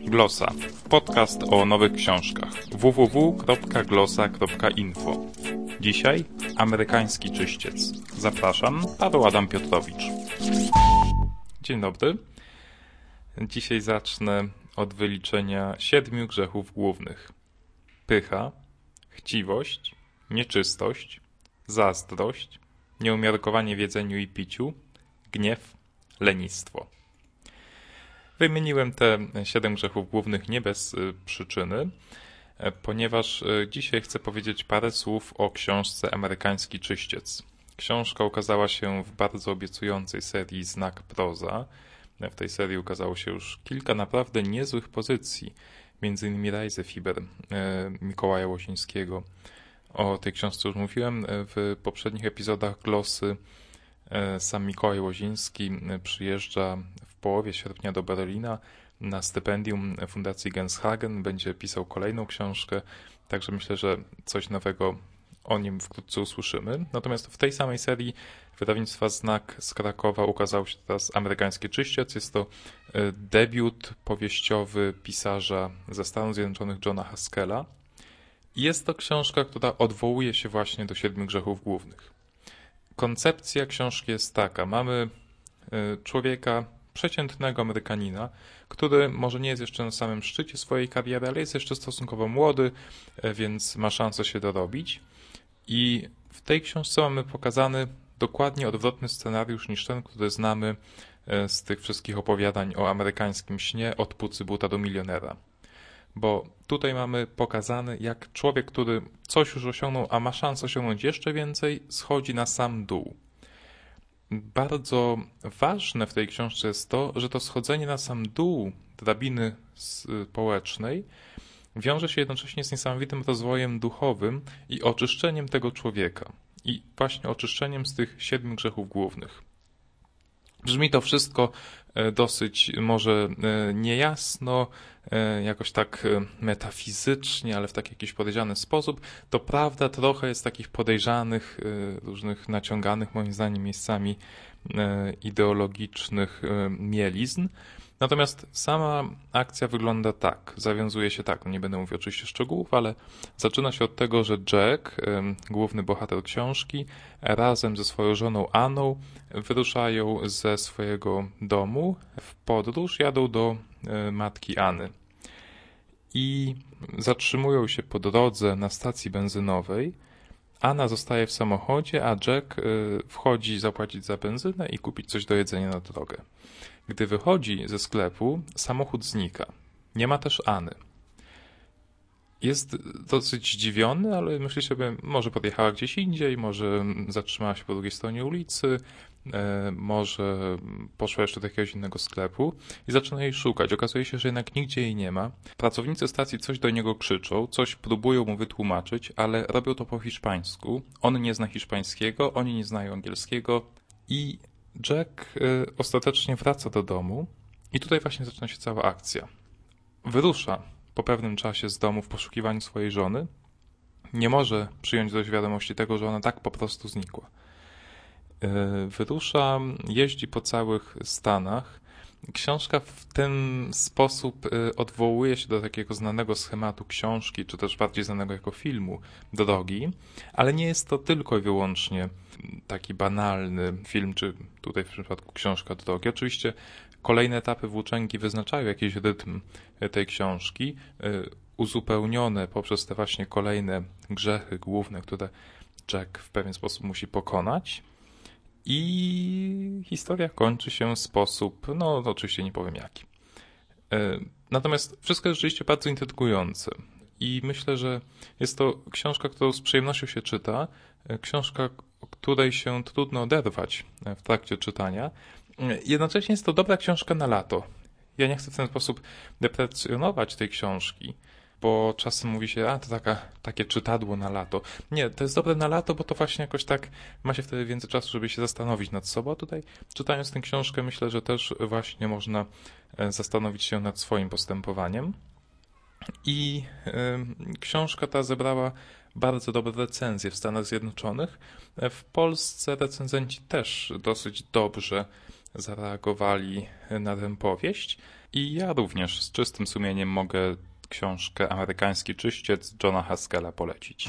Glosa. Podcast o nowych książkach. www.glosa.info. Dzisiaj amerykański czyściec. Zapraszam, Paweł Adam Piotrowicz. Dzień dobry. Dzisiaj zacznę od wyliczenia siedmiu grzechów głównych. Pycha, chciwość, nieczystość, zazdrość, nieumiarkowanie w jedzeniu i piciu, gniew, lenistwo. Wymieniłem te siedem grzechów głównych nie bez y, przyczyny, e, ponieważ y, dzisiaj chcę powiedzieć parę słów o książce Amerykański Czyściec. Książka ukazała się w bardzo obiecującej serii Znak Proza. W tej serii ukazało się już kilka naprawdę niezłych pozycji, m.in. Rajze Fiber e, Mikołaja Łosińskiego. O tej książce już mówiłem w poprzednich epizodach Glosy. Sam Mikołaj Łoziński przyjeżdża połowie sierpnia do Berlina na stypendium Fundacji Genshagen. Będzie pisał kolejną książkę, także myślę, że coś nowego o nim wkrótce usłyszymy. Natomiast w tej samej serii wydawnictwa Znak z Krakowa ukazał się teraz Amerykański Czyściec. Jest to e, debiut powieściowy pisarza ze Stanów Zjednoczonych Johna Haskella. Jest to książka, która odwołuje się właśnie do siedmiu grzechów głównych. Koncepcja książki jest taka. Mamy e, człowieka przeciętnego Amerykanina, który może nie jest jeszcze na samym szczycie swojej kariery, ale jest jeszcze stosunkowo młody, e, więc ma szansę się dorobić. I w tej książce mamy pokazany dokładnie odwrotny scenariusz niż ten, który znamy e, z tych wszystkich opowiadań o amerykańskim śnie od pucy buta do milionera. Bo tutaj mamy pokazane, jak człowiek, który coś już osiągnął, a ma szansę osiągnąć jeszcze więcej, schodzi na sam dół bardzo ważne w tej książce jest to, że to schodzenie na sam dół drabiny społecznej wiąże się jednocześnie z niesamowitym rozwojem duchowym i oczyszczeniem tego człowieka. I właśnie oczyszczeniem z tych siedmiu grzechów głównych. Brzmi to wszystko e, dosyć może e, niejasno, e, jakoś tak metafizycznie, ale w taki jakiś podejrzany sposób. To prawda, trochę jest takich podejrzanych, różnych naciąganych moim zdaniem miejscami ideologicznych mielizn. Natomiast sama akcja wygląda tak, zawiązuje się tak, nie będę mówił oczywiście szczegółów, ale zaczyna się od tego, że Jack, główny bohater książki, razem ze swoją żoną Anną wyruszają ze swojego domu w podróż, jadą do matki Anny. I zatrzymują się po drodze na stacji benzynowej. Anna zostaje w samochodzie, a Jack wchodzi zapłacić za benzynę i kupić coś do jedzenia na drogę. Gdy wychodzi ze sklepu, samochód znika. Nie ma też Any. Jest dosyć zdziwiony, ale myśli sobie, może podjechała gdzieś indziej, może zatrzymała się po drugiej stronie ulicy, e, może poszła jeszcze do jakiegoś innego sklepu i zaczyna jej szukać. Okazuje się, że jednak nigdzie jej nie ma. Pracownicy stacji coś do niego krzyczą, coś próbują mu wytłumaczyć, ale robią to po hiszpańsku. On nie zna hiszpańskiego, oni nie znają angielskiego i Jack y, ostatecznie wraca do domu i tutaj właśnie zaczyna się cała akcja. Wyrusza po pewnym czasie z domu w poszukiwaniu swojej żony. Nie może przyjąć do wiadomości tego, że ona tak po prostu znikła. Y, wyrusza, jeździ po całych Stanach. Książka w ten sposób y, odwołuje się do takiego znanego schematu książki, czy też bardziej znanego jako filmu Drogi, ale nie jest to tylko i wyłącznie taki banalny film, czy tutaj w przypadku książka drogi. Oczywiście kolejne etapy włóczęgi wyznaczają jakiś rytm tej książki, y, uzupełnione poprzez te właśnie kolejne grzechy główne, które Jack w pewien sposób musi pokonać. I historia kończy się w sposób, no oczywiście nie powiem jaki. Y, natomiast wszystko jest rzeczywiście bardzo intrygujące. I myślę, że jest to książka, którą z przyjemnością się czyta. Y, książka, której się trudno oderwać e, w trakcie czytania. Jednocześnie jest to dobra książka na lato. Ja nie chcę w ten sposób deprecjonować tej książki, bo czasem mówi się, a to taka, takie czytadło na lato. Nie, to jest dobre na lato, bo to właśnie jakoś tak ma się wtedy więcej czasu, żeby się zastanowić nad sobą. Tutaj czytając tę książkę myślę, że też właśnie można e, zastanowić się nad swoim postępowaniem. I y, książka ta zebrała bardzo dobre recenzje w Stanach Zjednoczonych. W Polsce recenzenci też dosyć dobrze zareagowali na tę powieść. I ja również z czystym sumieniem mogę książkę Amerykański Czyściec Johna Haskella polecić.